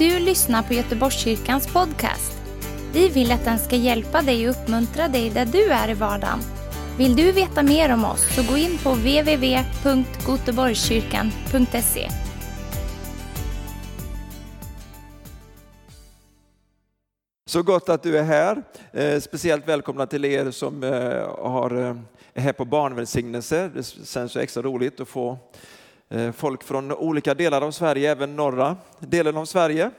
du lyssnar på Göteborgskyrkans podcast. Vi vill att den ska hjälpa dig och uppmuntra dig där du är i vardagen. Vill du veta mer om oss så gå in på www.goteborgskyrkan.se. Så gott att du är här. Eh, speciellt välkomna till er som eh, har, eh, är här på barnvälsignelse. Det känns så extra roligt att få Eh, folk från olika delar av Sverige, även norra delen av Sverige.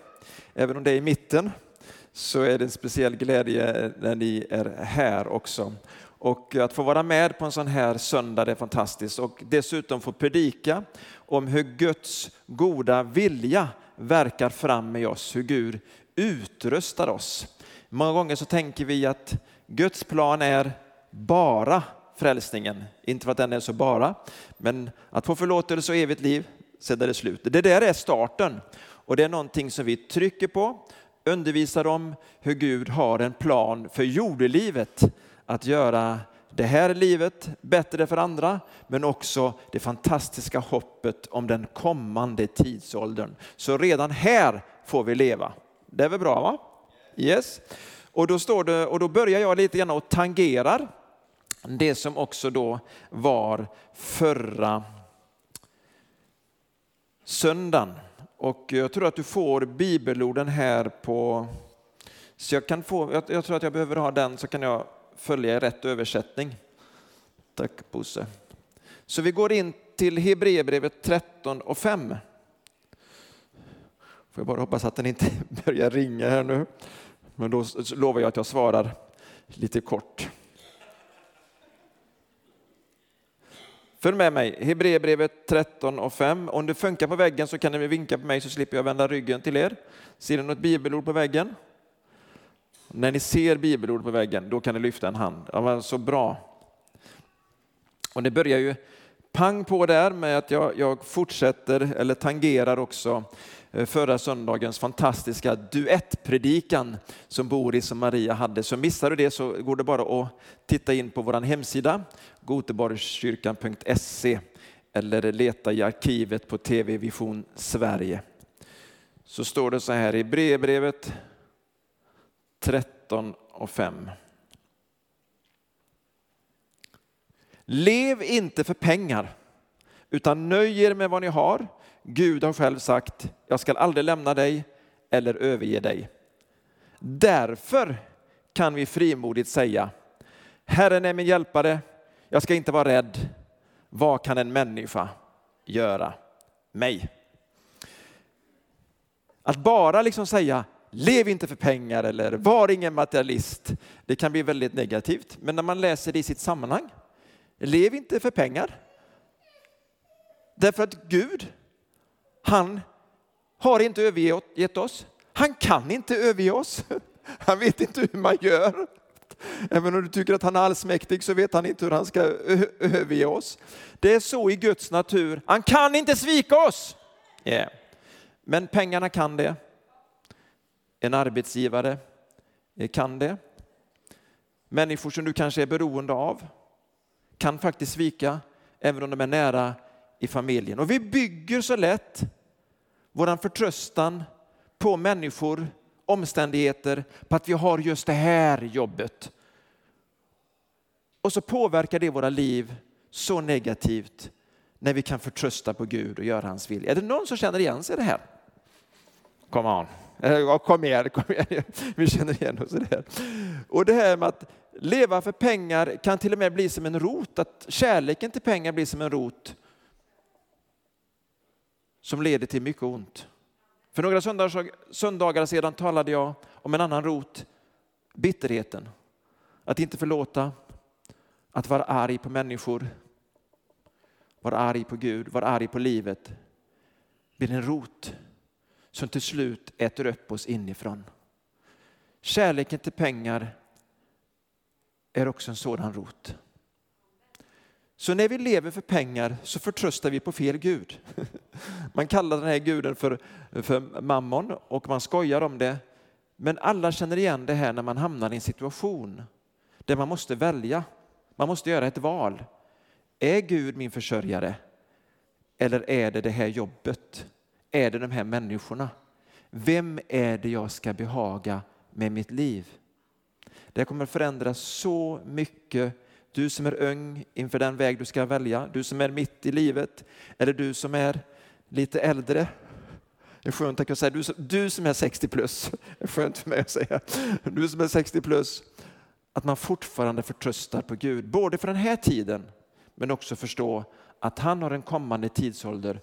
Även om det är i mitten så är det en speciell glädje när ni är här också. Och att få vara med på en sån här söndag det är fantastiskt och dessutom få predika om hur Guds goda vilja verkar fram i oss, hur Gud utrustar oss. Många gånger så tänker vi att Guds plan är bara frälsningen. Inte för att den är så bara, men att få förlåtelse och evigt liv, sedan är det slut. Det där är starten och det är någonting som vi trycker på, undervisar om hur Gud har en plan för jordelivet att göra det här livet bättre för andra, men också det fantastiska hoppet om den kommande tidsåldern. Så redan här får vi leva. Det är väl bra? va? Yes. Och då, står det, och då börjar jag lite grann och tangerar det som också då var förra söndagen. Och jag tror att du får bibelorden här på... Så jag, kan få, jag, jag tror att jag behöver ha den så kan jag följa i rätt översättning. Tack Bosse. Så vi går in till Hebreerbrevet 13 och 5. Får jag bara hoppas att den inte börjar ringa här nu. Men då lovar jag att jag svarar lite kort. Följ med mig, Hebreerbrevet 13 och 5. Om det funkar på väggen så kan ni vinka på mig så slipper jag vända ryggen till er. Ser ni något bibelord på väggen? När ni ser bibelord på väggen, då kan ni lyfta en hand. Ja, så bra. Och det börjar ju pang på där med att jag, jag fortsätter, eller tangerar också, Eh, förra söndagens fantastiska duettpredikan som Boris och Maria hade. Så missar du det så går det bara att titta in på vår hemsida, goteborgskyrkan.se eller leta i arkivet på TV Vision Sverige. Så står det så här i brevbrevet 13 och 5. Lev inte för pengar, utan nöj er med vad ni har. Gud har själv sagt, jag skall aldrig lämna dig eller överge dig. Därför kan vi frimodigt säga, Herren är min hjälpare, jag ska inte vara rädd. Vad kan en människa göra mig? Att bara liksom säga, lev inte för pengar eller var ingen materialist, det kan bli väldigt negativt. Men när man läser det i sitt sammanhang, lev inte för pengar. Därför att Gud, han har inte övergett oss. Han kan inte överge oss. Han vet inte hur man gör. Även om du tycker att han är allsmäktig så vet han inte hur han ska överge oss. Det är så i Guds natur. Han kan inte svika oss. Yeah. Men pengarna kan det. En arbetsgivare kan det. Människor som du kanske är beroende av kan faktiskt svika även om de är nära i familjen. Och vi bygger så lätt vår förtröstan på människor, omständigheter, på att vi har just det här jobbet. Och så påverkar det våra liv så negativt när vi kan förtrösta på Gud och göra hans vilja. Är det någon som känner igen sig i det här? Come on. Eh, kom igen, kom igen. Vi känner igen oss i det här. Och det här med att leva för pengar kan till och med bli som en rot, att kärleken till pengar blir som en rot som leder till mycket ont. För några söndagar sedan talade jag om en annan rot, bitterheten. Att inte förlåta, att vara arg på människor, vara arg på Gud, vara arg på livet blir en rot som till slut äter upp oss inifrån. Kärleken till pengar är också en sådan rot. Så när vi lever för pengar så förtröstar vi på fel Gud. Man kallar den här guden för, för mammon och man skojar om det. Men alla känner igen det här när man hamnar i en situation där man måste välja. Man måste göra ett val. Är Gud min försörjare? Eller är det det här jobbet? Är det de här människorna? Vem är det jag ska behaga med mitt liv? Det kommer förändra så mycket. Du som är ung inför den väg du ska välja, du som är mitt i livet eller du som är lite äldre. Det är skönt att kunna säga, du som, du som är 60 plus, det är skönt för mig att säga, du som är 60 plus, att man fortfarande förtröstar på Gud, både för den här tiden men också förstå att han har en kommande tidsålder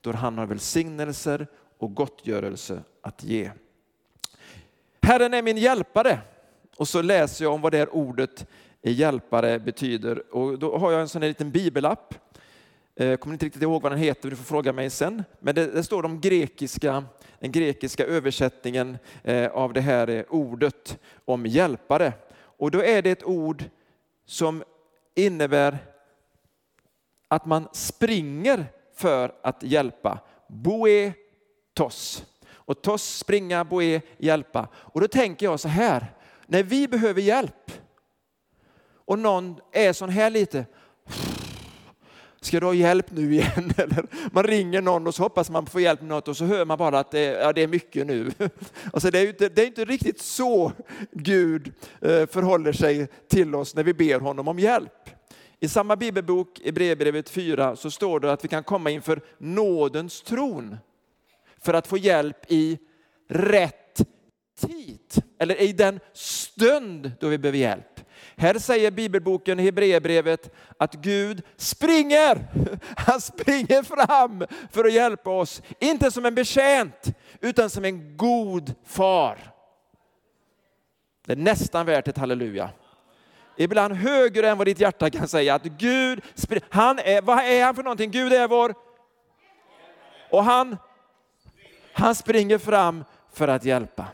då han har välsignelser och gottgörelse att ge. Herren är min hjälpare. Och så läser jag om vad det här ordet hjälpare betyder. Och då har jag en sån här liten bibelapp. Jag kommer inte riktigt ihåg vad den heter, du får fråga mig sen. Men det, det står de grekiska, den grekiska översättningen eh, av det här eh, ordet om hjälpare. Och då är det ett ord som innebär att man springer för att hjälpa. Boe tos. Och tos, springa, boe, hjälpa. Och då tänker jag så här, när vi behöver hjälp och någon är sån här lite, ska du ha hjälp nu igen? Eller man ringer någon och så hoppas man få hjälp med något och så hör man bara att det, ja, det är mycket nu. Alltså det, är inte, det är inte riktigt så Gud eh, förhåller sig till oss när vi ber honom om hjälp. I samma bibelbok, i brevbrevet 4, så står det att vi kan komma inför nådens tron för att få hjälp i rätt tid, eller i den stund då vi behöver hjälp. Här säger bibelboken i Hebreerbrevet att Gud springer. Han springer fram för att hjälpa oss. Inte som en betjänt, utan som en god far. Det är nästan värt ett halleluja. Ibland högre än vad ditt hjärta kan säga. Att Gud, han är, vad är han för någonting? Gud är vår... Och han, han springer fram för att hjälpa.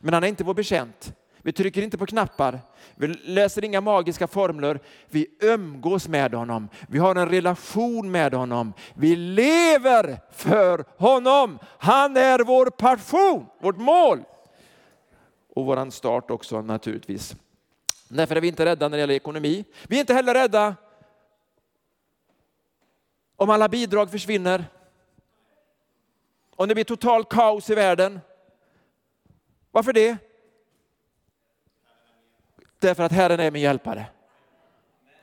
Men han är inte vår betjänt. Vi trycker inte på knappar, vi läser inga magiska formler. Vi umgås med honom, vi har en relation med honom. Vi lever för honom. Han är vår passion, vårt mål. Och vår start också naturligtvis. Därför är vi inte rädda när det gäller ekonomi. Vi är inte heller rädda om alla bidrag försvinner. Om det blir total kaos i världen. Varför det? Därför att Herren är min hjälpare.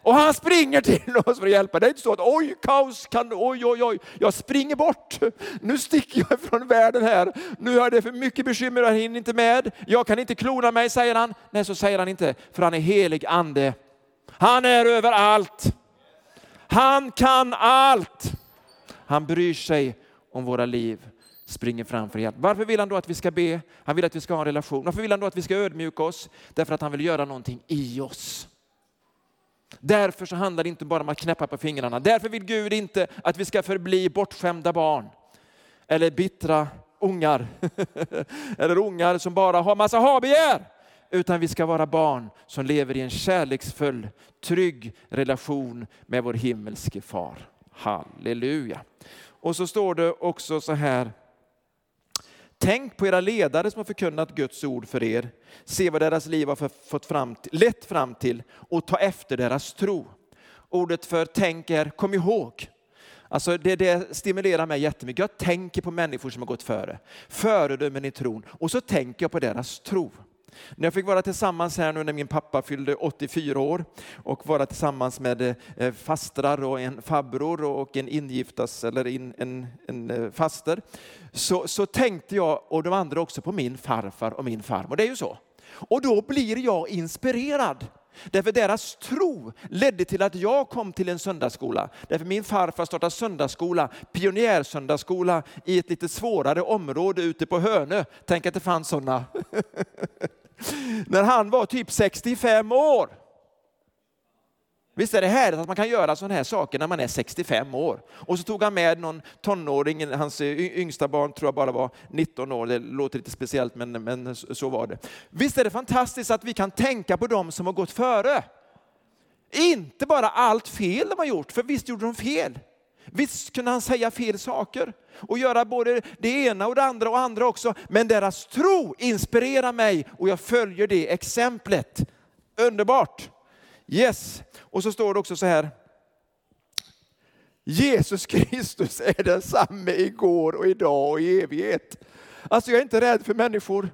Och han springer till oss för att hjälpa. Det är inte så att oj, kaos kan, oj, oj, oj, jag springer bort. Nu sticker jag från världen här. Nu har det för mycket bekymmer, jag hinner inte med. Jag kan inte klona mig, säger han. Nej, så säger han inte, för han är helig ande. Han är överallt. Han kan allt. Han bryr sig om våra liv springer fram för hjälp. Varför vill han då att vi ska be? Han vill att vi ska ha en relation. Varför vill han då att vi ska ödmjuka oss? Därför att han vill göra någonting i oss. Därför så handlar det inte bara om att knäppa på fingrarna. Därför vill Gud inte att vi ska förbli bortskämda barn. Eller bittra ungar. Eller ungar som bara har massa habegär. Utan vi ska vara barn som lever i en kärleksfull, trygg relation med vår himmelske far. Halleluja. Och så står det också så här Tänk på era ledare som har förkunnat Guds ord för er. Se vad deras liv har fått fram, lett fram till och ta efter deras tro. Ordet för tänk är kom ihåg. Alltså det, det stimulerar mig jättemycket. Jag tänker på människor som har gått före. Föredömen i tron. Och så tänker jag på deras tro. När jag fick vara tillsammans här nu när min pappa fyllde 84 år och vara tillsammans med eh, fastrar och en farbror och en ingiftas eller en, en, en faster så, så tänkte jag och de andra också på min farfar och min farmor. Det är ju så. Och då blir jag inspirerad. Därför deras tro ledde till att jag kom till en söndagsskola. Därför min farfar startade söndagsskola, pionjärsöndagsskola i ett lite svårare område ute på Hönö. Tänk att det fanns sådana. När han var typ 65 år. Visst är det härligt att man kan göra sådana här saker när man är 65 år. Och så tog han med någon tonåring, hans eh, yngsta barn tror jag bara var 19 år, det låter lite speciellt men, men så var det. Visst är det fantastiskt att vi kan tänka på dem som har gått före. Inte bara allt fel de har gjort, för visst gjorde de fel. Visst kunde han säga fel saker och göra både det ena och det andra och andra också. Men deras tro inspirerar mig och jag följer det exemplet. Underbart! Yes, och så står det också så här. Jesus Kristus är densamme igår och idag och i evighet. Alltså jag är inte rädd för människor.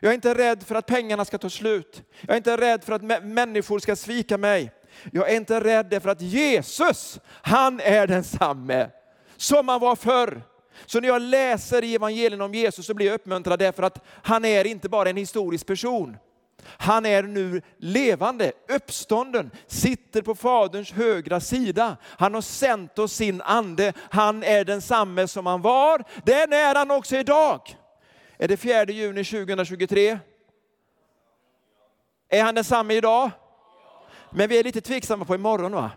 Jag är inte rädd för att pengarna ska ta slut. Jag är inte rädd för att människor ska svika mig. Jag är inte rädd för att Jesus, han är densamme som han var förr. Så när jag läser i evangelien om Jesus så blir jag uppmuntrad därför att han är inte bara en historisk person. Han är nu levande, uppstånden, sitter på Faderns högra sida. Han har sänt oss sin ande. Han är densamme som han var. Den är han också idag. Är det 4 juni 2023? Är han densamme idag? Men vi är lite tveksamma på imorgon va?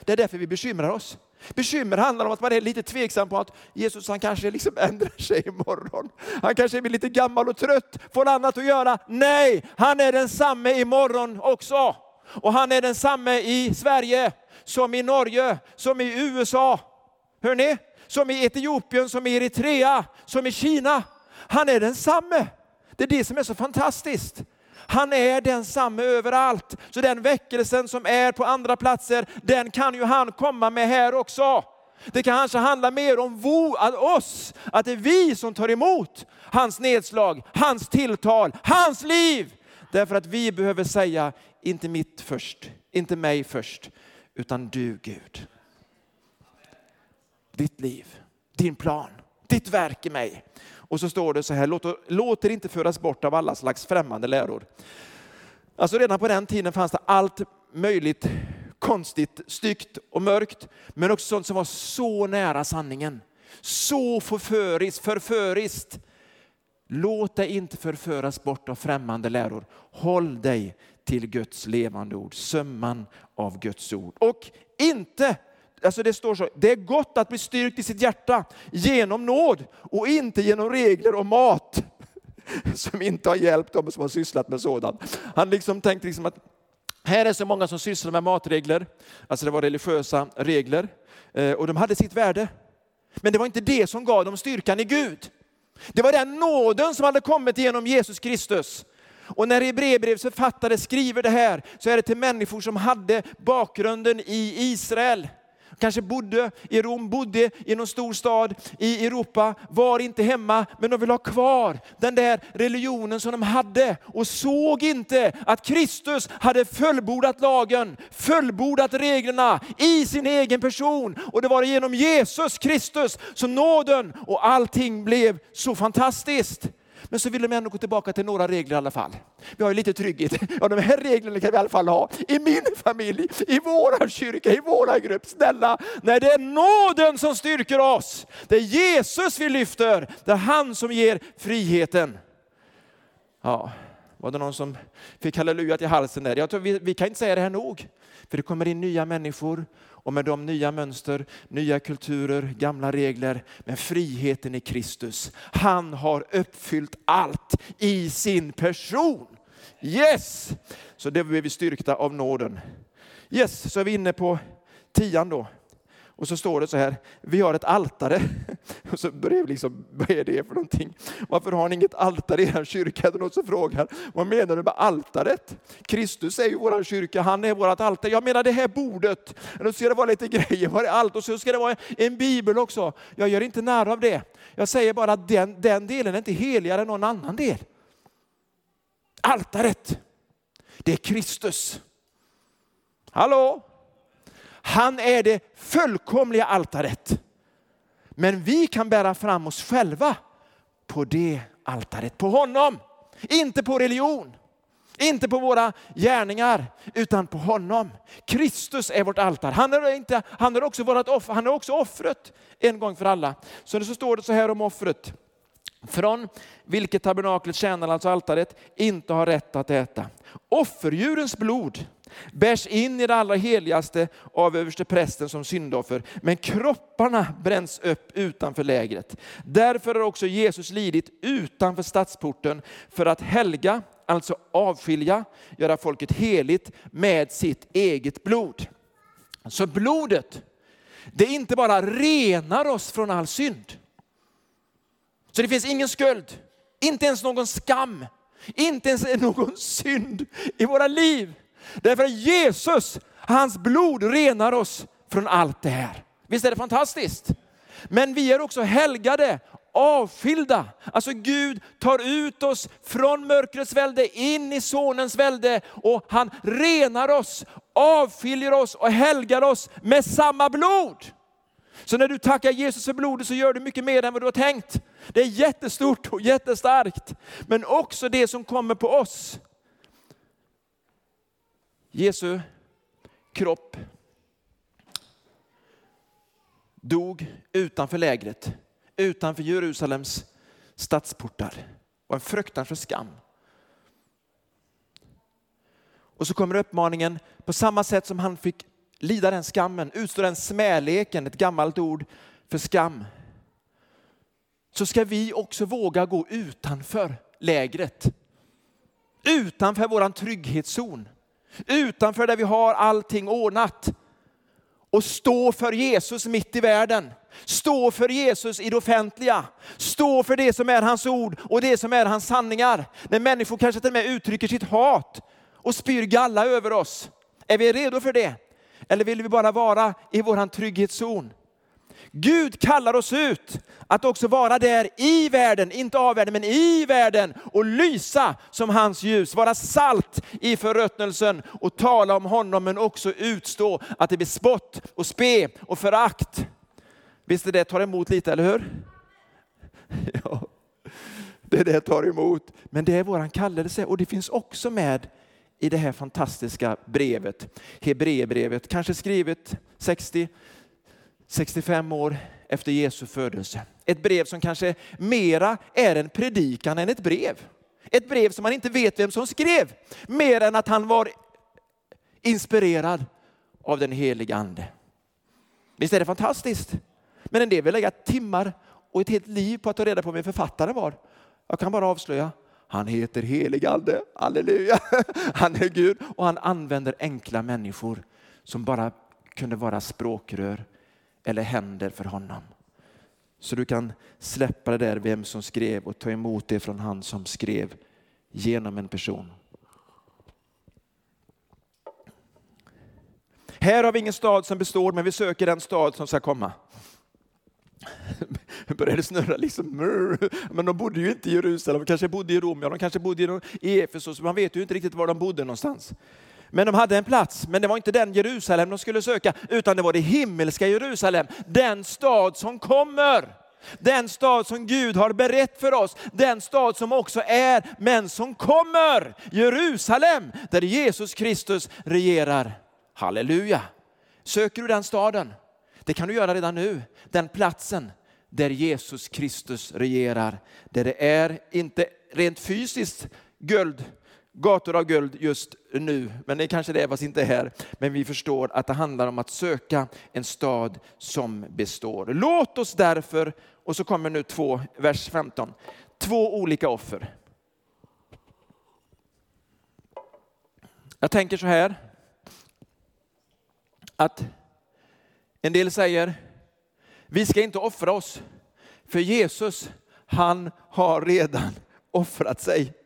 Det är därför vi bekymrar oss. Bekymmer handlar om att man är lite tveksam på att Jesus han kanske liksom ändrar sig imorgon. Han kanske blir lite gammal och trött, får annat att göra. Nej, han är densamme imorgon också. Och han är densamme i Sverige, som i Norge, som i USA. Hör ni? Som i Etiopien, som i Eritrea, som i Kina. Han är densamme. Det är det som är så fantastiskt. Han är densamme överallt. Så den väckelsen som är på andra platser, den kan ju han komma med här också. Det kan kanske handlar mer om oss, att det är vi som tar emot hans nedslag, hans tilltal, hans liv. Därför att vi behöver säga, inte mitt först, inte mig först, utan du Gud. Ditt liv, din plan, ditt verk i mig. Och så står det så här, låt, låt er inte föras bort av alla slags främmande läror. Alltså redan på den tiden fanns det allt möjligt konstigt, styggt och mörkt, men också sånt som var så nära sanningen. Så förföriskt, förföriskt. Låt dig inte förföras bort av främmande läror. Håll dig till Guds levande ord, sömman av Guds ord. Och inte Alltså det står så, det är gott att bli styrkt i sitt hjärta genom nåd och inte genom regler och mat som inte har hjälpt dem som har sysslat med sådant. Han liksom tänkte liksom att här är så många som sysslar med matregler, alltså det var religiösa regler eh, och de hade sitt värde. Men det var inte det som gav dem styrkan i Gud. Det var den nåden som hade kommit genom Jesus Kristus. Och när Hebreerbrevets författare skriver det här så är det till människor som hade bakgrunden i Israel kanske bodde i Rom, bodde i någon stor stad i Europa, var inte hemma, men de vill ha kvar den där religionen som de hade och såg inte att Kristus hade fullbordat lagen, fullbordat reglerna i sin egen person. Och det var genom Jesus Kristus som nåden och allting blev så fantastiskt. Men så vill de ändå gå tillbaka till några regler i alla fall. Vi har ju lite trygghet. Ja, de här reglerna kan vi i alla fall ha i min familj, i våran kyrka, i våran grupp. Snälla, Nej, det är nåden som styrker oss. Det är Jesus vi lyfter. Det är han som ger friheten. Ja, var det någon som fick halleluja till halsen där? Jag tror vi, vi kan inte säga det här nog. För det kommer in nya människor och med de nya mönster, nya kulturer, gamla regler. Men friheten i Kristus. Han har uppfyllt allt i sin person. Yes! Så det blir vi styrkta av nåden. Yes, så är vi inne på tian då. Och så står det så här, vi har ett altare. Och så börjar liksom, vad är det för någonting? Varför har ni inget altare i er kyrka? Det är någon som frågar, vad menar du med altaret? Kristus är ju vår kyrka, han är vårt altare. Jag menar det här bordet, då ska det vara lite grejer, var är allt? Och så ska det vara en bibel också. Jag gör inte nära av det. Jag säger bara att den, den delen är inte heligare än någon annan del. Altaret, det är Kristus. Hallå? Han är det fullkomliga altaret. Men vi kan bära fram oss själva på det altaret, på honom. Inte på religion, inte på våra gärningar, utan på honom. Kristus är vårt altare. Han är, inte, han är också vårt offer, han är också offret en gång för alla. Så det så står det så här om offret. Från vilket tabernaklet tjänar alltså altaret inte har rätt att äta. Offerdjurens blod bärs in i det allra heligaste av överste prästen som syndoffer, men kropparna bränns upp utanför lägret. Därför har också Jesus lidit utanför stadsporten för att helga, alltså avskilja, göra folket heligt med sitt eget blod. Så blodet, det inte bara renar oss från all synd. Så det finns ingen skuld, inte ens någon skam, inte ens någon synd i våra liv. Därför att Jesus, hans blod renar oss från allt det här. Visst är det fantastiskt? Men vi är också helgade, avskilda. Alltså Gud tar ut oss från mörkrets välde in i sonens välde och han renar oss, avskiljer oss och helgar oss med samma blod. Så när du tackar Jesus för blodet så gör du mycket mer än vad du har tänkt. Det är jättestort och jättestarkt. Men också det som kommer på oss. Jesu kropp dog utanför lägret, utanför Jerusalems stadsportar. Det var en fruktansvärd skam. Och så kommer uppmaningen, på samma sätt som han fick lida den skammen, utstå den smäleken, ett gammalt ord för skam, så ska vi också våga gå utanför lägret. Utanför våran trygghetszon. Utanför där vi har allting ordnat. Och stå för Jesus mitt i världen. Stå för Jesus i det offentliga. Stå för det som är hans ord och det som är hans sanningar. När människor kanske till och med uttrycker sitt hat och spyr galla över oss. Är vi redo för det? Eller vill vi bara vara i vår trygghetszon? Gud kallar oss ut att också vara där i världen, inte av världen, men i världen och lysa som hans ljus. Vara salt i förruttnelsen och tala om honom men också utstå att det blir spott och spe och förakt. Visst är det tar emot lite, eller hur? Ja, det är det tar emot. Men det är våran kallelse och det finns också med i det här fantastiska brevet, Hebreerbrevet, kanske skrivet 60, 65 år efter Jesu födelse. Ett brev som kanske mera är en predikan än ett brev. Ett brev som man inte vet vem som skrev, mer än att han var inspirerad av den heliga ande. Visst är det fantastiskt? Men en del vill lägga timmar och ett helt liv på att ta reda på vem författaren var. Jag kan bara avslöja, han heter helig ande, halleluja. Han är Gud och han använder enkla människor som bara kunde vara språkrör eller händer för honom. Så du kan släppa det där vem som skrev och ta emot det från han som skrev genom en person. Här har vi ingen stad som består, men vi söker den stad som ska komma. började snurra liksom. Men de bodde ju inte i Jerusalem, de kanske bodde i Rom, ja, de kanske bodde i Efesos, man vet ju inte riktigt var de bodde någonstans. Men de hade en plats, men det var inte den Jerusalem de skulle söka, utan det var det himmelska Jerusalem, den stad som kommer. Den stad som Gud har berett för oss, den stad som också är, men som kommer. Jerusalem, där Jesus Kristus regerar. Halleluja! Söker du den staden? Det kan du göra redan nu. Den platsen där Jesus Kristus regerar. Där det är, inte rent fysiskt, guld, gator av guld just nu, men det kanske det är fast inte här. Men vi förstår att det handlar om att söka en stad som består. Låt oss därför, och så kommer nu två, vers 15, två olika offer. Jag tänker så här, att en del säger, vi ska inte offra oss, för Jesus, han har redan offrat sig.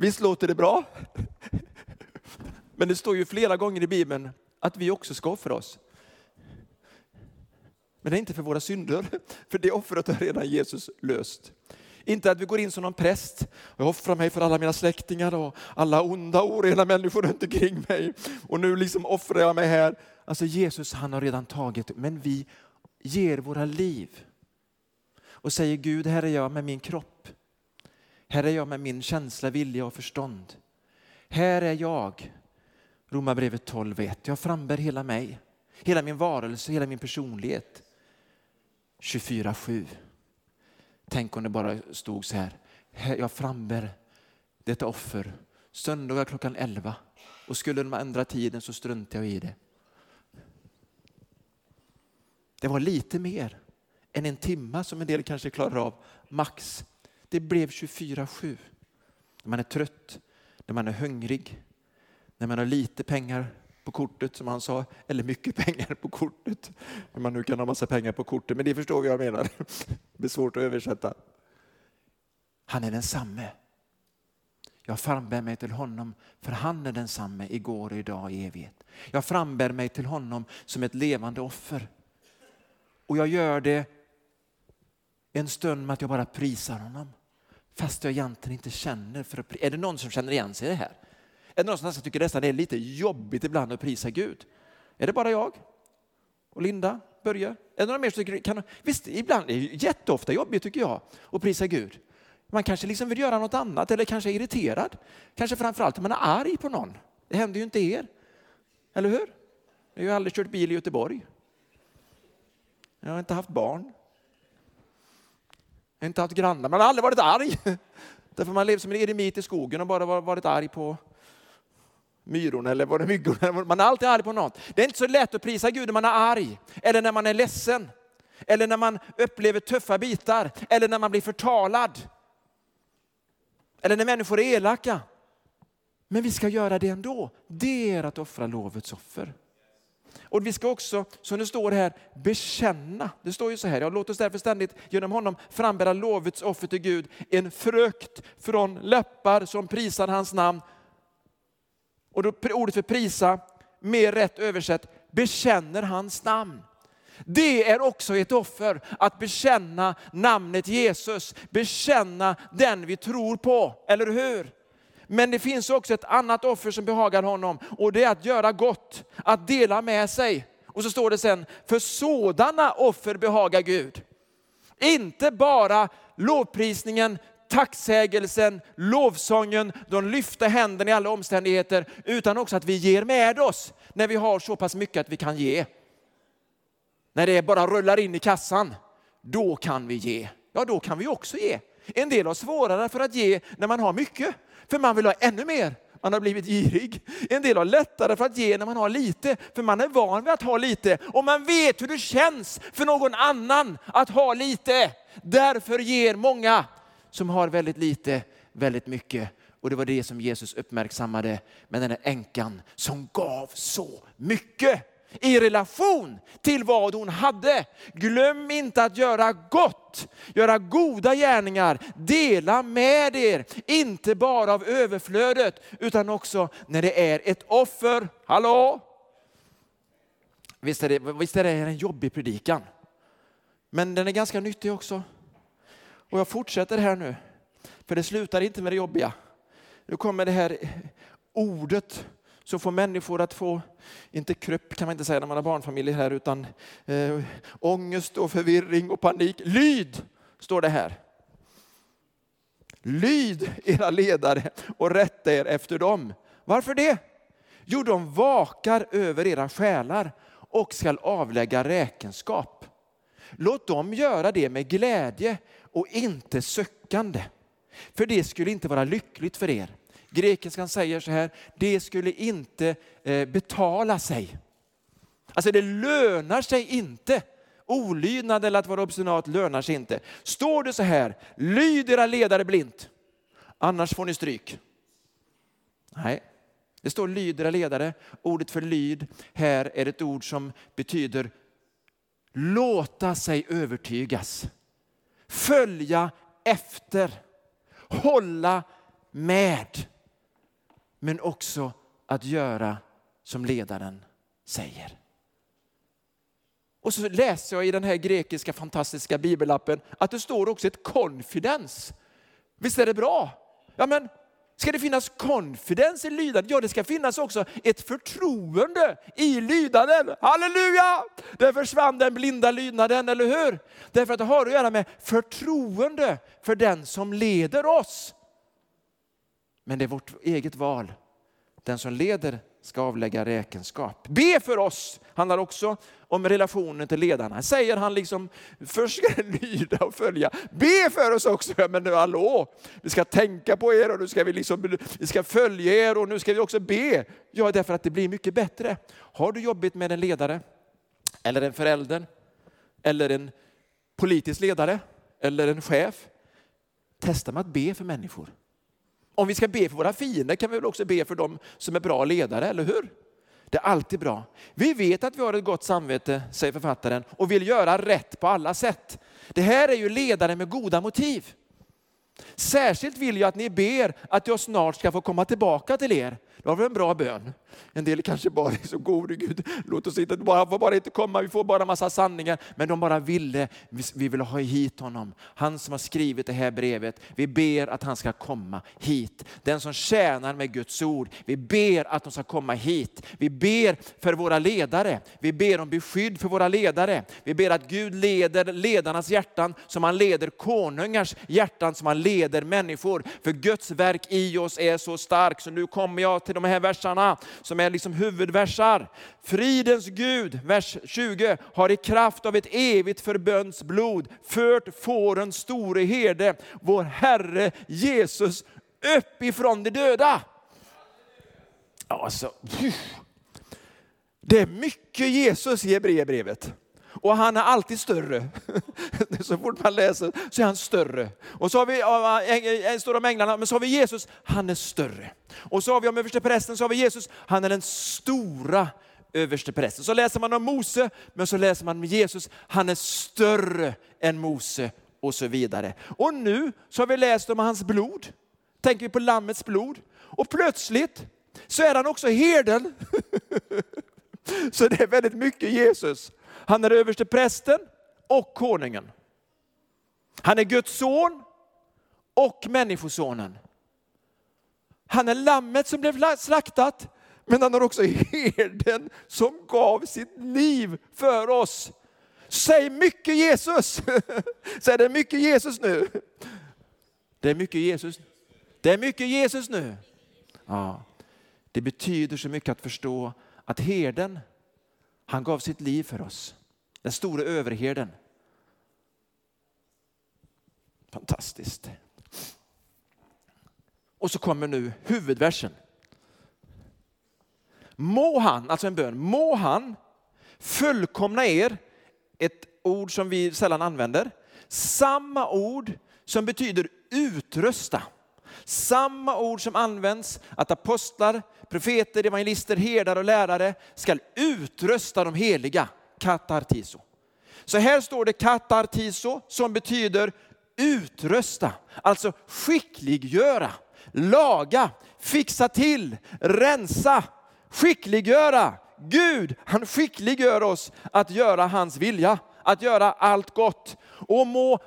Visst låter det bra? Men det står ju flera gånger i Bibeln att vi också ska offra oss. Men det är inte för våra synder, för det offret har redan Jesus löst. Inte att vi går in som någon präst. Jag offrar mig för alla mina släktingar och alla onda orena människor runt omkring mig. Och nu liksom offrar jag mig här. Alltså Jesus han har redan tagit, men vi ger våra liv. Och säger Gud, här är jag med min kropp. Här är jag med min känsla, vilja och förstånd. Här är jag. Romarbrevet 12.1. Jag frambär hela mig. Hela min varelse, hela min personlighet. 24.7. Tänk om det bara stod så här. Jag frambär detta offer söndagar klockan 11 och skulle de ändra tiden så struntar jag i det. Det var lite mer än en timma som en del kanske klarar av, max. Det blev 24-7. När man är trött, när man är hungrig, när man har lite pengar på kortet som han sa, eller mycket pengar på kortet. hur man nu kan ha massa pengar på kortet, men det förstår vi vad jag menar. Det är svårt att översätta. Han är densamme. Jag frambär mig till honom, för han är densamme igår och idag i evighet. Jag frambär mig till honom som ett levande offer. Och jag gör det en stund med att jag bara prisar honom. Fast jag egentligen inte känner för att Är det någon som känner igen sig i det här? Är det någon som nästan tycker nästan det är lite jobbigt ibland att prisa Gud? Är det bara jag? Och Linda? Börje? Är det några mer som tycker kan, Visst, ibland är det jätteofta jobbigt tycker jag att prisa Gud. Man kanske liksom vill göra något annat eller kanske är irriterad. Kanske framförallt om man är arg på någon. Det händer ju inte er. Eller hur? Jag har ju aldrig kört bil i Göteborg. Jag har inte haft barn. Jag har inte haft grannar, man har aldrig varit arg. Därför man lever som en eremit i skogen och bara varit arg på myrorna eller var det myggorna. Man är alltid arg på något. Det är inte så lätt att prisa Gud när man är arg eller när man är ledsen. Eller när man upplever tuffa bitar eller när man blir förtalad. Eller när människor är elaka. Men vi ska göra det ändå. Det är att offra lovets offer. Och vi ska också, som det står här, bekänna. Det står ju så här, ja, låt oss därför ständigt genom honom frambära lovets offer till Gud, en frukt från läppar som prisar hans namn. Och då, ordet för prisa, mer rätt översatt, bekänner hans namn. Det är också ett offer, att bekänna namnet Jesus, bekänna den vi tror på, eller hur? Men det finns också ett annat offer som behagar honom och det är att göra gott, att dela med sig. Och så står det sen, för sådana offer behagar Gud. Inte bara lovprisningen, tacksägelsen, lovsången, de lyfta händerna i alla omständigheter, utan också att vi ger med oss när vi har så pass mycket att vi kan ge. När det bara rullar in i kassan, då kan vi ge. Ja, då kan vi också ge. En del har svårare för att ge när man har mycket, för man vill ha ännu mer. Man har blivit girig. En del har lättare för att ge när man har lite, för man är van vid att ha lite. Och man vet hur det känns för någon annan att ha lite. Därför ger många som har väldigt lite väldigt mycket. Och det var det som Jesus uppmärksammade med den här änkan som gav så mycket i relation till vad hon hade. Glöm inte att göra gott, göra goda gärningar, dela med er, inte bara av överflödet utan också när det är ett offer. Hallå? Visst är det, visst är det en jobbig predikan, men den är ganska nyttig också. Och jag fortsätter här nu, för det slutar inte med det jobbiga. Nu kommer det här ordet så får människor att få, inte krupp kan man inte säga när man har barnfamiljer här, utan eh, ångest och förvirring och panik. Lyd, står det här. Lyd era ledare och rätta er efter dem. Varför det? Jo, de vakar över era själar och skall avlägga räkenskap. Låt dem göra det med glädje och inte sökande. För det skulle inte vara lyckligt för er. Grekiskan säger så här, det skulle inte eh, betala sig. Alltså det lönar sig inte. Olydnad eller att vara obstinat lönar sig inte. Står det så här, lyd era ledare blint, annars får ni stryk. Nej, det står lyd era ledare. Ordet för lyd här är ett ord som betyder låta sig övertygas, följa efter, hålla med men också att göra som ledaren säger. Och så läser jag i den här grekiska fantastiska bibelappen att det står också ett confidence. Visst är det bra? Ja, men ska det finnas confidence i lydandet? Ja, det ska finnas också ett förtroende i lydandet. Halleluja! Där försvann den blinda lydnaden, eller hur? Därför att det har att göra med förtroende för den som leder oss. Men det är vårt eget val. Den som leder ska avlägga räkenskap. Be för oss handlar också om relationen till ledarna. Säger han liksom, först ska det lyda och följa. Be för oss också. men men hallå, vi ska tänka på er och nu ska vi, liksom, vi ska följa er och nu ska vi också be. Ja, därför att det blir mycket bättre. Har du jobbigt med en ledare, eller en förälder, eller en politisk ledare, eller en chef. Testa med att be för människor. Om vi ska be för våra fiender kan vi väl också be för dem som är bra ledare, eller hur? Det är alltid bra. Vi vet att vi har ett gott samvete, säger författaren, och vill göra rätt på alla sätt. Det här är ju ledare med goda motiv. Särskilt vill jag att ni ber att jag snart ska få komma tillbaka till er det var väl en bra bön. En del kanske bara är så gode Gud, låt oss inte, bara, får bara inte komma, vi får bara massa sanningar. Men de bara ville, vi vill ha hit honom. Han som har skrivit det här brevet, vi ber att han ska komma hit. Den som tjänar med Guds ord, vi ber att de ska komma hit. Vi ber för våra ledare, vi ber om beskydd för våra ledare. Vi ber att Gud leder ledarnas hjärtan som han leder konungars hjärtan, som han leder människor. För Guds verk i oss är så starkt. Så nu kommer jag till de här versarna som är liksom huvudversar. Fridens Gud, vers 20, har i kraft av ett evigt förböndsblod fört fårens store herde, vår Herre Jesus, upp ifrån de döda. Alltså, det är mycket Jesus i Hebreerbrevet. Och han är alltid större. Så fort man läser så är han större. Och så har vi, står om änglarna, men så har vi Jesus, han är större. Och så har vi om översteprästen, så har vi Jesus, han är den stora översteprästen. Så läser man om Mose, men så läser man om Jesus, han är större än Mose och så vidare. Och nu så har vi läst om hans blod. Tänker vi på lammets blod. Och plötsligt så är han också herden. Så det är väldigt mycket Jesus. Han är överste prästen och konungen. Han är Guds son och människosonen. Han är lammet som blev slaktat, men han är också herden som gav sitt liv för oss. Säg mycket Jesus! Säg det är mycket Jesus nu. Det är mycket Jesus. Det är mycket Jesus nu. Ja. Det betyder så mycket att förstå att herden, han gav sitt liv för oss. Den store överherden. Fantastiskt. Och så kommer nu huvudversen. Må han, alltså en bön, må han fullkomna er, ett ord som vi sällan använder, samma ord som betyder utrösta. Samma ord som används att apostlar, profeter, evangelister, herdar och lärare ska utrösta de heliga katartiso. Så här står det katartiso som betyder utrösta, alltså skickliggöra, laga, fixa till, rensa, skickliggöra. Gud, han skickliggör oss att göra hans vilja, att göra allt gott. Och må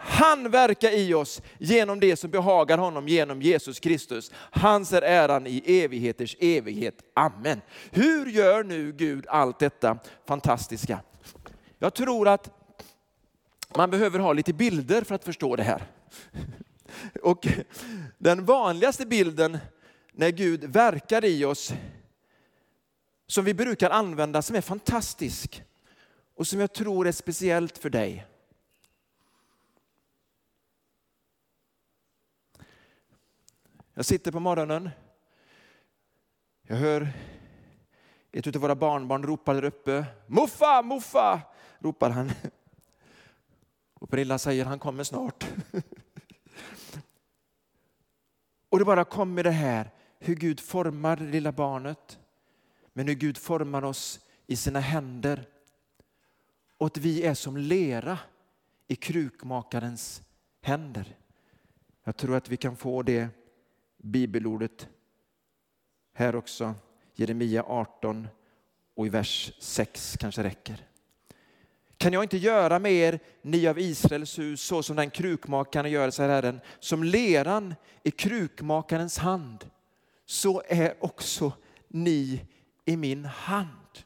han verkar i oss genom det som behagar honom genom Jesus Kristus. Hans är äran i evigheters evighet. Amen. Hur gör nu Gud allt detta fantastiska? Jag tror att man behöver ha lite bilder för att förstå det här. Och den vanligaste bilden när Gud verkar i oss, som vi brukar använda, som är fantastisk och som jag tror är speciellt för dig. Jag sitter på morgonen. Jag hör ett av våra barnbarn ropa där uppe. Muffa, muffa, ropar han. Och Pernilla säger han kommer snart. Och det bara kommer det här hur Gud formar det lilla barnet. Men hur Gud formar oss i sina händer. Och att vi är som lera i krukmakarens händer. Jag tror att vi kan få det bibelordet här också. Jeremia 18 och i vers 6 kanske räcker. Kan jag inte göra med er, ni av Israels hus, så som den krukmakaren gör, säger Herren, som leran i krukmakarens hand, så är också ni i min hand.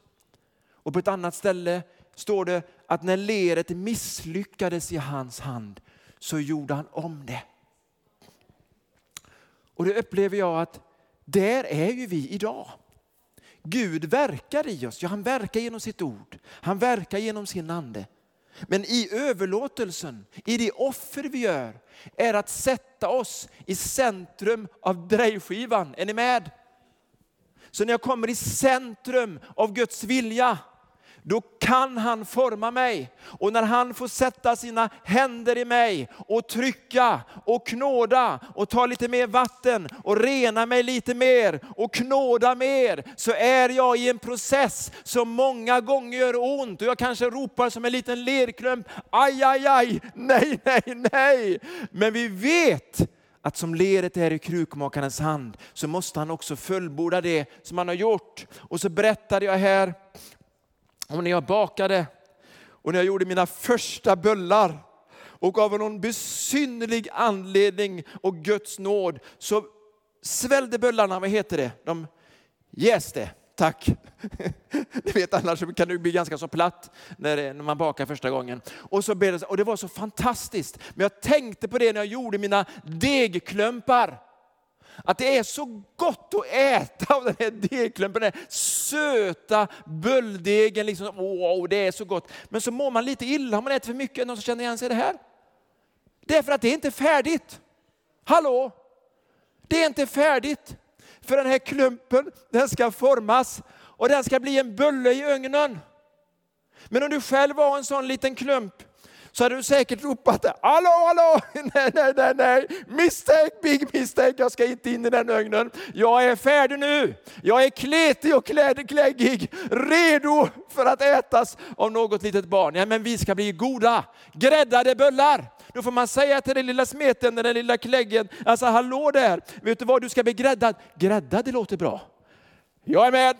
Och på ett annat ställe står det att när leret misslyckades i hans hand så gjorde han om det. Och det upplever jag att där är ju vi idag. Gud verkar i oss, ja han verkar genom sitt ord, han verkar genom sin ande. Men i överlåtelsen, i det offer vi gör, är att sätta oss i centrum av drejskivan. Är ni med? Så när jag kommer i centrum av Guds vilja, då kan han forma mig. Och när han får sätta sina händer i mig och trycka och knåda och ta lite mer vatten och rena mig lite mer och knåda mer så är jag i en process som många gånger gör ont och jag kanske ropar som en liten lerklump, aj, aj, aj, nej, nej, nej. Men vi vet att som leret är i krukmakarens hand så måste han också fullborda det som han har gjort. Och så berättade jag här om när jag bakade och när jag gjorde mina första bullar. Och av någon besynnerlig anledning och Guds nåd så svällde bullarna, vad heter det? De jäste. Tack. Ni vet annars kan det bli ganska så platt när, man bakar första gången. Och, så det, och det var så fantastiskt. Men jag tänkte på det när jag gjorde mina degklumpar. Att det är så gott att äta av den här degklumpen, den här söta bulldegen. Liksom, wow, det är så gott. Men så mår man lite illa om man äter för mycket. Någon som känner igen sig i det här? Det är för att det är inte färdigt. Hallå? Det är inte färdigt. För den här klumpen, den ska formas och den ska bli en bulle i ugnen. Men om du själv var en sån liten klump så hade du säkert ropat hallå, hallå, nej, nej, nej, nej, mistake, big mistake, jag ska inte in i den ögnen. Jag är färdig nu, jag är kletig och kläggig, redo för att ätas av något litet barn. Ja, men vi ska bli goda, gräddade bullar. Då får man säga till den lilla smeten, den lilla kläggen, alltså hallå där, vet du vad, du ska bli gräddad. Gräddad, det låter bra. Jag är med.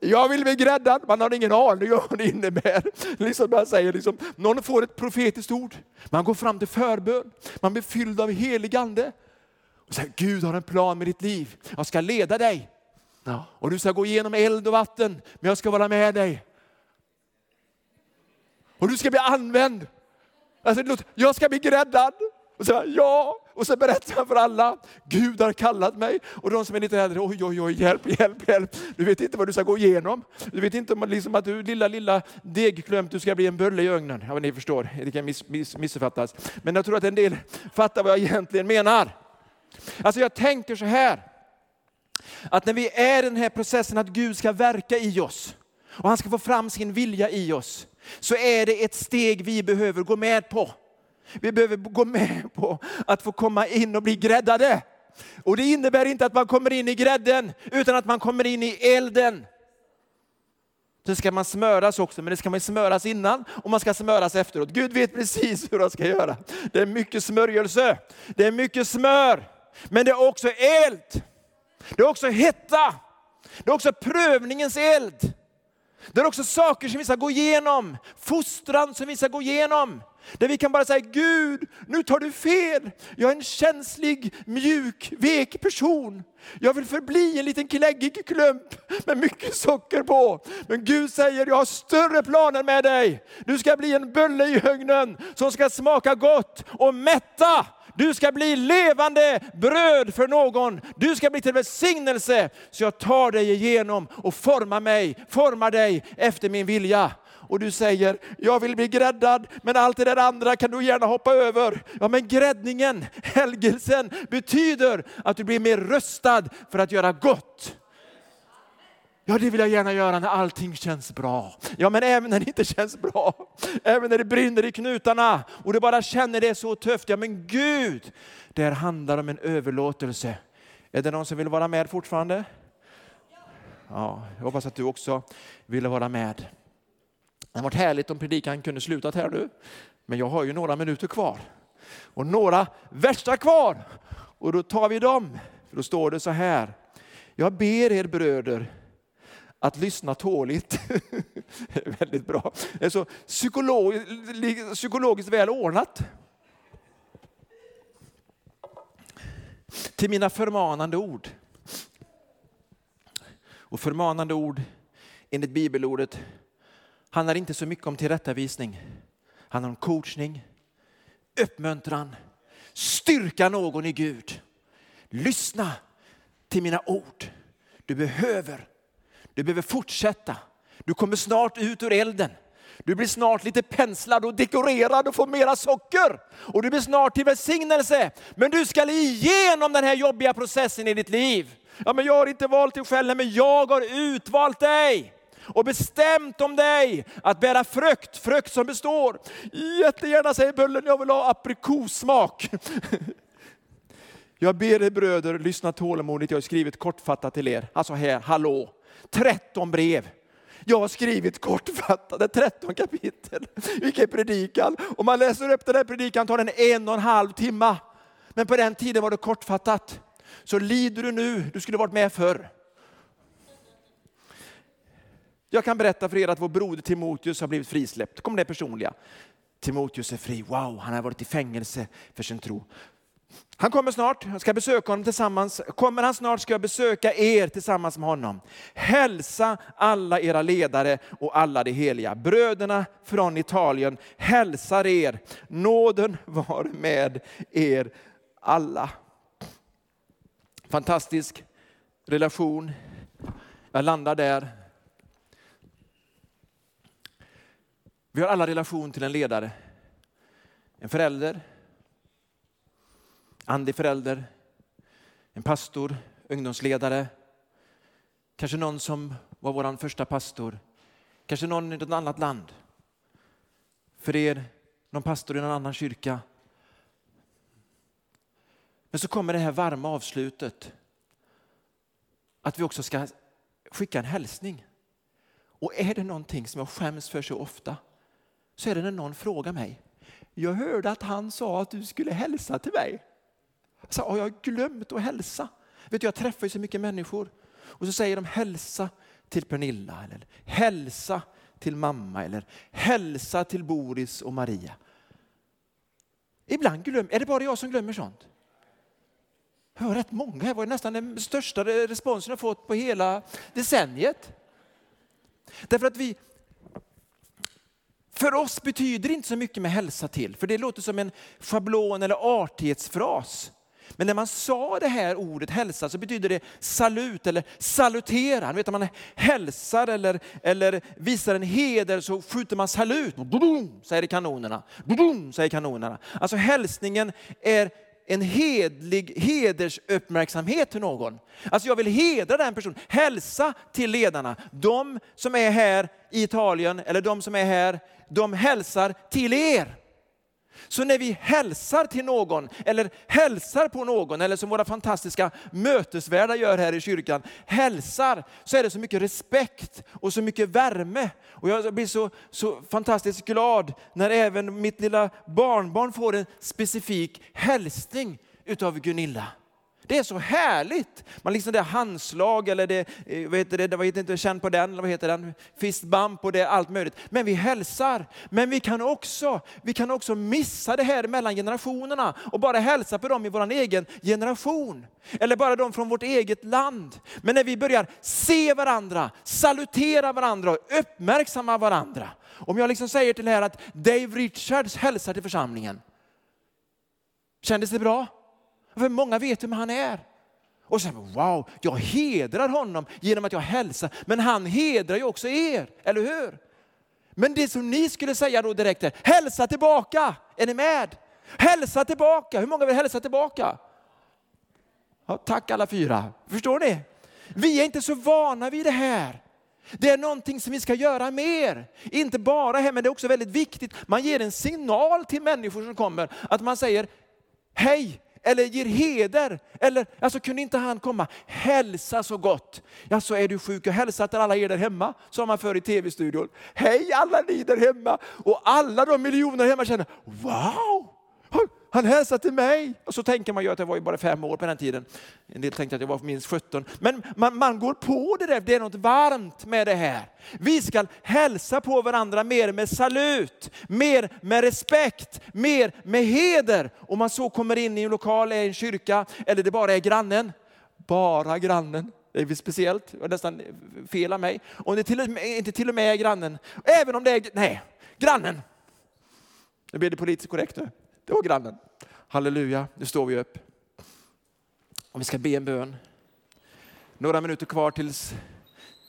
Jag vill bli gräddad. Man har ingen aning om vad det innebär. Liksom man säger, liksom, någon får ett profetiskt ord. Man går fram till förbön. Man blir fylld av helig ande. Och säger, Gud har en plan med ditt liv. Jag ska leda dig. Ja. Och du ska gå igenom eld och vatten, men jag ska vara med dig. Och du ska bli använd. Alltså, jag ska bli gräddad. Och så, ja, och så berättar han för alla, Gud har kallat mig. Och de som är lite äldre, oj, oj, oj, hjälp, hjälp, hjälp. Du vet inte vad du ska gå igenom. Du vet inte om liksom att du lilla, lilla degklump, du ska bli en bulle i ugnen. Ja, ni förstår, det kan miss, miss, missuppfattas. Men jag tror att en del fattar vad jag egentligen menar. Alltså jag tänker så här, att när vi är i den här processen att Gud ska verka i oss, och han ska få fram sin vilja i oss, så är det ett steg vi behöver gå med på. Vi behöver gå med på att få komma in och bli gräddade. Och det innebär inte att man kommer in i grädden, utan att man kommer in i elden. Så ska man smöras också, men det ska man smöras innan och man ska smöras efteråt. Gud vet precis hur han ska göra. Det är mycket smörjelse, det är mycket smör, men det är också eld. Det är också hetta, det är också prövningens eld. Det är också saker som vi ska gå igenom, fostran som vi ska gå igenom. Där vi kan bara säga, Gud, nu tar du fel. Jag är en känslig, mjuk, vek person. Jag vill förbli en liten kläggig klump med mycket socker på. Men Gud säger, jag har större planer med dig. Du ska bli en bulle i högnen som ska smaka gott och mätta. Du ska bli levande bröd för någon. Du ska bli till välsignelse. Så jag tar dig igenom och formar mig, formar dig efter min vilja och du säger, jag vill bli gräddad, men allt det där andra kan du gärna hoppa över. Ja, men gräddningen, helgelsen, betyder att du blir mer röstad för att göra gott. Ja, det vill jag gärna göra när allting känns bra. Ja, men även när det inte känns bra. Även när det brinner i knutarna och du bara känner det så tufft. Ja, men Gud, det här handlar om en överlåtelse. Är det någon som vill vara med fortfarande? Ja, jag hoppas att du också vill vara med. Det hade varit härligt om predikan kunde slutat här nu, men jag har ju några minuter kvar. Och några värsta kvar. Och då tar vi dem. För då står det så här. Jag ber er bröder att lyssna tåligt. Väldigt bra. Det är så psykologiskt, psykologiskt väl ordnat. Till mina förmanande ord. Och förmanande ord enligt bibelordet handlar inte så mycket om tillrättavisning. Det handlar om coachning, uppmuntran, styrka någon i Gud. Lyssna till mina ord. Du behöver, du behöver fortsätta. Du kommer snart ut ur elden. Du blir snart lite penslad och dekorerad och får mera socker. Och du blir snart till välsignelse. Men du ska igenom den här jobbiga processen i ditt liv. Ja, men jag har inte valt dig själv, men jag har utvalt dig och bestämt om dig att bära frukt, frukt som består. Jättegärna säger bullen, jag vill ha aprikossmak. Jag ber er bröder, lyssna tålmodigt, jag har skrivit kortfattat till er. Alltså här, hallå, 13 brev. Jag har skrivit kortfattade 13 kapitel. Vilken predikan! Om man läser upp den här predikan tar den en och en halv timme. men på den tiden var det kortfattat. Så lider du nu, du skulle varit med förr. Jag kan berätta för er att vår broder Timoteus har blivit frisläppt. Kom det personliga. Timoteus är fri. Wow, han har varit i fängelse för sin tro. Han kommer snart, jag ska besöka honom tillsammans. Kommer han snart ska jag besöka er tillsammans med honom. Hälsa alla era ledare och alla de heliga. Bröderna från Italien hälsar er. Nåden var med er alla. Fantastisk relation. Jag landar där. Vi har alla relation till en ledare. En förälder, andlig förälder, en pastor, ungdomsledare, kanske någon som var vår första pastor, kanske någon i ett annat land. För er, någon pastor i en annan kyrka. Men så kommer det här varma avslutet. Att vi också ska skicka en hälsning. Och är det någonting som jag skäms för så ofta så är det när någon frågar mig. Jag hörde att han sa att du skulle hälsa till mig. Så har jag glömt att hälsa? Vet du, jag träffar ju så mycket människor och så säger de hälsa till Pernilla eller hälsa till mamma eller hälsa till Boris och Maria. Ibland glömmer, är det bara jag som glömmer sånt? Jag har rätt många, det var nästan den största responsen jag fått på hela decenniet. Därför att vi, för oss betyder det inte så mycket med hälsa till, för det låter som en schablon eller artighetsfras. Men när man sa det här ordet hälsa så betyder det salut eller salutera. Vet, man hälsar eller, eller visar en heder så skjuter man salut. Boom, säger kanonerna. Boom, säger kanonerna. Alltså hälsningen är en hedlig hedersuppmärksamhet till någon. Alltså jag vill hedra den personen. Hälsa till ledarna. De som är här i Italien eller de som är här, de hälsar till er. Så när vi hälsar till någon, eller hälsar på någon, eller som våra fantastiska mötesvärdar gör här i kyrkan, hälsar, så är det så mycket respekt och så mycket värme. Och jag blir så, så fantastiskt glad när även mitt lilla barnbarn får en specifik hälsning utav Gunilla. Det är så härligt. Man liksom det handslag eller det, eh, vad heter det, vad heter inte, känn på den, vad heter den, fist bump och det allt möjligt. Men vi hälsar. Men vi kan också, vi kan också missa det här mellan generationerna och bara hälsa på dem i vår egen generation. Eller bara de från vårt eget land. Men när vi börjar se varandra, salutera varandra och uppmärksamma varandra. Om jag liksom säger till er att Dave Richards hälsar till församlingen. Kändes det bra? För många vet vem han är. Och så wow, jag hedrar honom genom att jag hälsar. Men han hedrar ju också er, eller hur? Men det som ni skulle säga då direkt är, hälsa tillbaka. Är ni med? Hälsa tillbaka. Hur många vill hälsa tillbaka? Ja, tack alla fyra. Förstår ni? Vi är inte så vana vid det här. Det är någonting som vi ska göra mer. Inte bara här, men det är också väldigt viktigt. Man ger en signal till människor som kommer, att man säger, hej, eller ger heder. Eller, alltså kunde inte han komma, hälsa så gott. Ja, så är du sjuk och hälsa till alla er där hemma, sa man förr i tv-studion. Hej alla ni där hemma! Och alla de miljoner hemma känner, wow! Han hälsar till mig. Och så tänker man ju att jag var ju bara fem år på den tiden. En del tänkte att jag var minst 17. Men man, man går på det där, det är något varmt med det här. Vi ska hälsa på varandra mer med salut, mer med respekt, mer med heder. Om man så kommer in i en lokal, i en kyrka, eller det bara är grannen. Bara grannen. Det är speciellt, det nästan fel av mig. Om det till med, inte till och med är grannen, även om det är, nej, grannen. Nu blir det politiskt korrekt nu. Det var grannen. Halleluja, nu står vi upp. Och vi ska be en bön. Några minuter kvar tills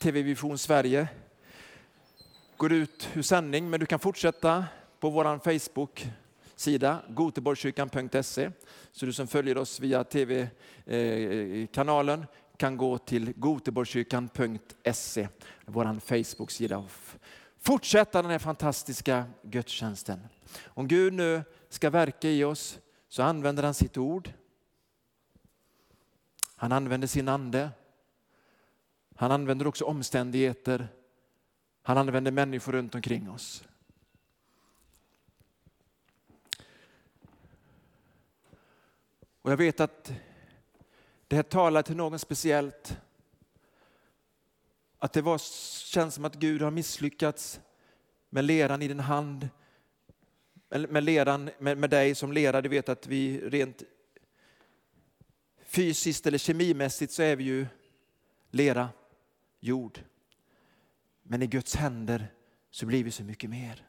TV Vision Sverige går ut ur sändning, men du kan fortsätta på vår Facebook-sida, goteborgskyrkan.se. Så du som följer oss via TV-kanalen kan gå till goteborgskyrkan.se, vår Facebook-sida. Fortsätta den här fantastiska gudstjänsten. Om Gud nu ska verka i oss så använder han sitt ord. Han använder sin ande. Han använder också omständigheter. Han använder människor runt omkring oss. Och jag vet att det här talar till någon speciellt. Att det var, känns som att Gud har misslyckats med leran i din hand. Med, leran, med, med dig som lera, du vet att vi rent fysiskt eller kemimässigt så är vi ju lera, jord. Men i Guds händer så blir vi så mycket mer.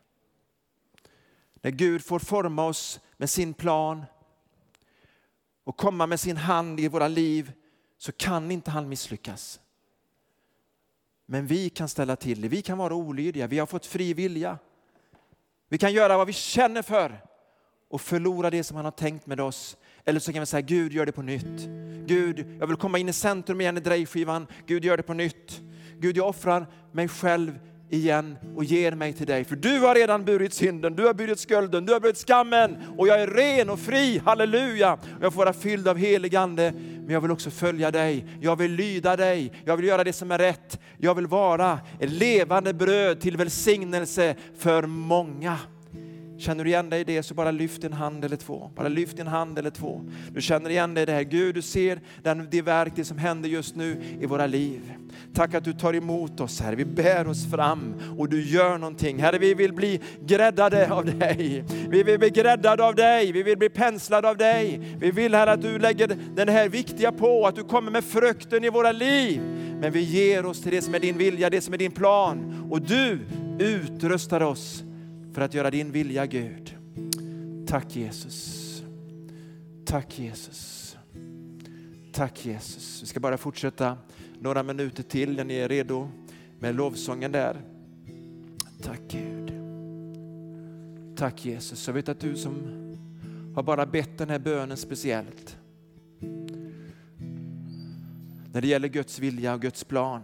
När Gud får forma oss med sin plan och komma med sin hand i våra liv så kan inte han misslyckas. Men vi kan ställa till det, vi kan vara olydiga, vi har fått fri vilja. Vi kan göra vad vi känner för och förlora det som han har tänkt med oss. Eller så kan vi säga Gud gör det på nytt. Gud, jag vill komma in i centrum igen i drejskivan. Gud gör det på nytt. Gud, jag offrar mig själv igen och ger mig till dig. För du har redan burit synden, du har burit skulden, du har burit skammen och jag är ren och fri, halleluja. Jag får vara fylld av helig ande, men jag vill också följa dig. Jag vill lyda dig, jag vill göra det som är rätt. Jag vill vara ett levande bröd till välsignelse för många. Känner du igen dig i det så bara lyft din hand eller två. Bara lyft din hand eller två. Du känner igen dig i det här. Gud, du ser den, det verk, det som händer just nu i våra liv. Tack att du tar emot oss Herre. Vi bär oss fram och du gör någonting. Herre, vi vill bli gräddade av dig. Vi vill bli gräddade av dig. Vi vill bli penslade av dig. Vi vill Herre att du lägger den här viktiga på, att du kommer med frukten i våra liv. Men vi ger oss till det som är din vilja, det som är din plan. Och du utrustar oss för att göra din vilja Gud. Tack Jesus. Tack Jesus. Tack Jesus. Vi ska bara fortsätta några minuter till när ni är redo med lovsången där. Tack Gud. Tack Jesus. Jag vet att du som har bara bett den här bönen speciellt. När det gäller Guds vilja och Guds plan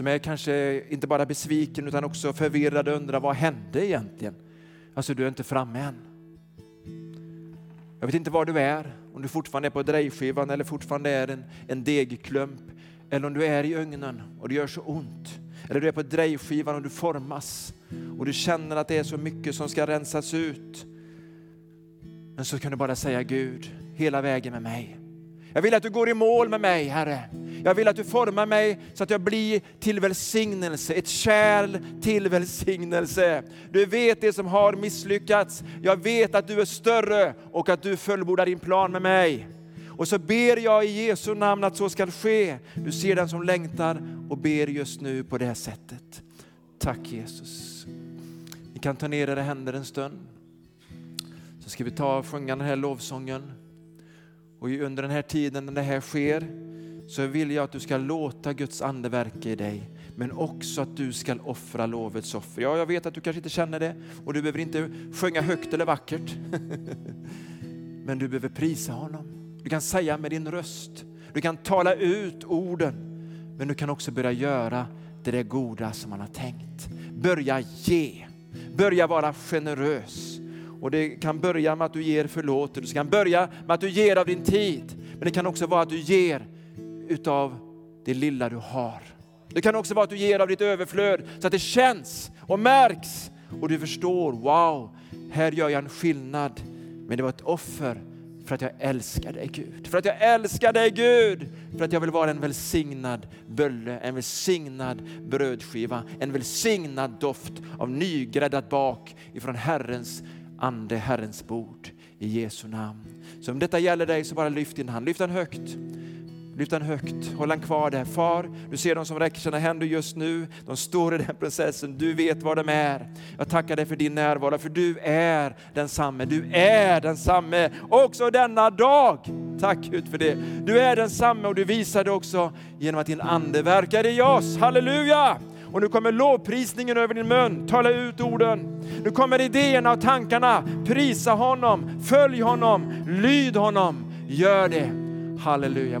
som är kanske inte bara besviken utan också förvirrad och undrar vad hände egentligen? Alltså du är inte framme än. Jag vet inte var du är, om du fortfarande är på drejskivan eller fortfarande är en, en degklump eller om du är i ugnen och det gör så ont. Eller du är på drejskivan och du formas och du känner att det är så mycket som ska rensas ut. Men så kan du bara säga Gud, hela vägen med mig. Jag vill att du går i mål med mig, Herre. Jag vill att du formar mig så att jag blir till välsignelse, ett kärl till välsignelse. Du vet det som har misslyckats. Jag vet att du är större och att du fullbordar din plan med mig. Och så ber jag i Jesu namn att så ska ske. Du ser den som längtar och ber just nu på det här sättet. Tack Jesus. Ni kan ta ner era händer en stund. Så ska vi ta och sjunga den här lovsången. Och under den här tiden när det här sker så vill jag att du ska låta Guds ande verka i dig, men också att du ska offra lovets offer. Ja, jag vet att du kanske inte känner det och du behöver inte sjunga högt eller vackert. men du behöver prisa honom. Du kan säga med din röst, du kan tala ut orden, men du kan också börja göra det där goda som han har tänkt. Börja ge, börja vara generös. Och det kan börja med att du ger förlåtelse, det kan börja med att du ger av din tid, men det kan också vara att du ger utav det lilla du har. Det kan också vara att du ger av ditt överflöd så att det känns och märks och du förstår, wow, här gör jag en skillnad. Men det var ett offer för att jag älskar dig Gud. För att jag älskar dig Gud. För att jag vill vara en välsignad bölle, en välsignad brödskiva, en välsignad doft av nygräddat bak ifrån Herrens ande, Herrens bord i Jesu namn. Så om detta gäller dig så bara lyft din hand, lyft den högt. Lyft den högt, håll den kvar där. Far, du ser de som räcker sina händer just nu. De står i den processen, du vet var de är. Jag tackar dig för din närvaro, för du är densamme. Du är densamme också denna dag. Tack Gud för det. Du är densamme och du visar det också genom att din ande verkar i oss. Halleluja! Och nu kommer lovprisningen över din mun. Tala ut orden. Nu kommer idéerna och tankarna. Prisa honom, följ honom, lyd honom. Gör det. Halleluja.